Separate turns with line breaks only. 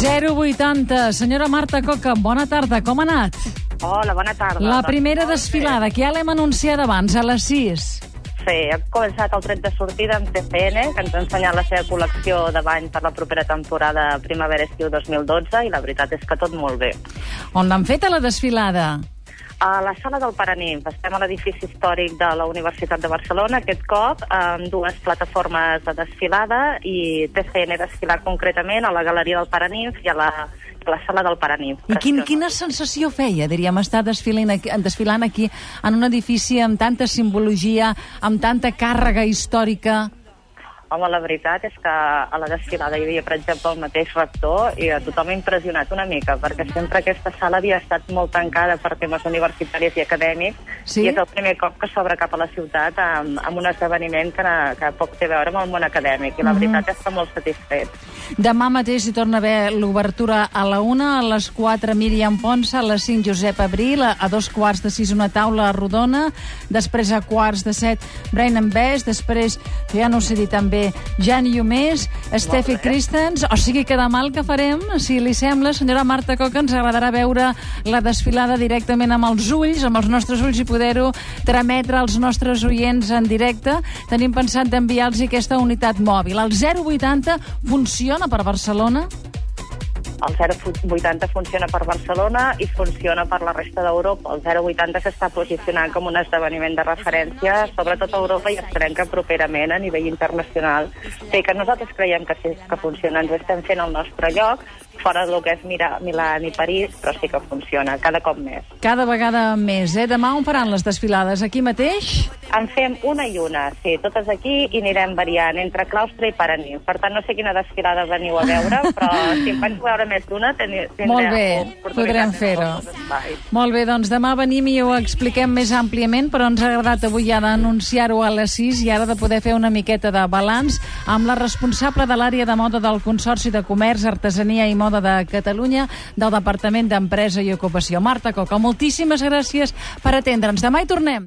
080. Senyora Marta Coca, bona tarda, com ha anat?
Hola, bona tarda.
La
Doncs
primera
bé.
desfilada, que ja l'hem anunciat abans, a les 6.
Sí, hem començat el tret de sortida amb TCN, que ens ha ensenyat la seva col·lecció de bany per la propera temporada primavera-estiu 2012, i la veritat és que tot molt bé.
On l'han fet a la desfilada?
A la sala del Paranimf, estem a l'edifici històric de la Universitat de Barcelona, aquest cop amb dues plataformes de desfilada i TCN desfilar concretament a la Galeria del Paranimf i a la, a la sala del Paranimf.
I quin, quina sensació feia, diríem, estar desfilant aquí, desfilant aquí en un edifici amb tanta simbologia, amb tanta càrrega històrica?
Home, la veritat és que a la desfilada hi havia, per exemple, el mateix rector i a tothom ha impressionat una mica, perquè sempre aquesta sala havia estat molt tancada per temes universitaris i acadèmics,
Sí?
i és el primer cop que s'obre cap a la ciutat amb, amb un esdeveniment que, que poc té a veure amb el món acadèmic, i la
Mhm.
veritat és que molt satisfet.
Demà mateix hi torna a haver l'obertura a la una, a les 4 Míriam Ponsa, a les 5 Josep Abril, a, dos quarts de sis una taula rodona, després a quarts de set Brian Best, després, ja no sé dir també, Jan Iomés, Steffi. Christens, o sigui que demà el que farem, si li sembla, senyora Marta Coca, ens agradarà veure la desfilada directament amb els ulls, amb els nostres ulls i poder-ho trametre als nostres oients en directe. Tenim pensat d'enviar-los aquesta unitat mòbil. El 080 funciona per Barcelona?
El 080 funciona per Barcelona i funciona per la resta d'Europa. El 080 s'està posicionant com un esdeveniment de referència, sobretot a Europa, i esperem que properament a nivell internacional. Sí, que nosaltres creiem que sí que funciona. Ens estem fent el nostre lloc, fora del que és Mira, Milà i París, però sí que funciona, cada cop més.
Cada vegada més, eh? Demà on faran les desfilades? Aquí mateix?
En fem una i una, sí, totes aquí i anirem variant entre claustre i paranimf. Per tant, no sé quina desfilada veniu a veure, però si en vaig veure més d'una, tindrem
Molt bé, podrem fer-ho. Molt bé, doncs demà venim i ho expliquem més àmpliament, però ens ha agradat avui ja d'anunciar-ho a les 6 i ara de poder fer una miqueta de balanç amb la responsable de l'àrea de moda del Consorci de Comerç, Artesania i Moda de Catalunya del Departament d'Empresa i Ocupació. Marta Coca, moltíssimes gràcies per atendre'ns. Demà hi tornem.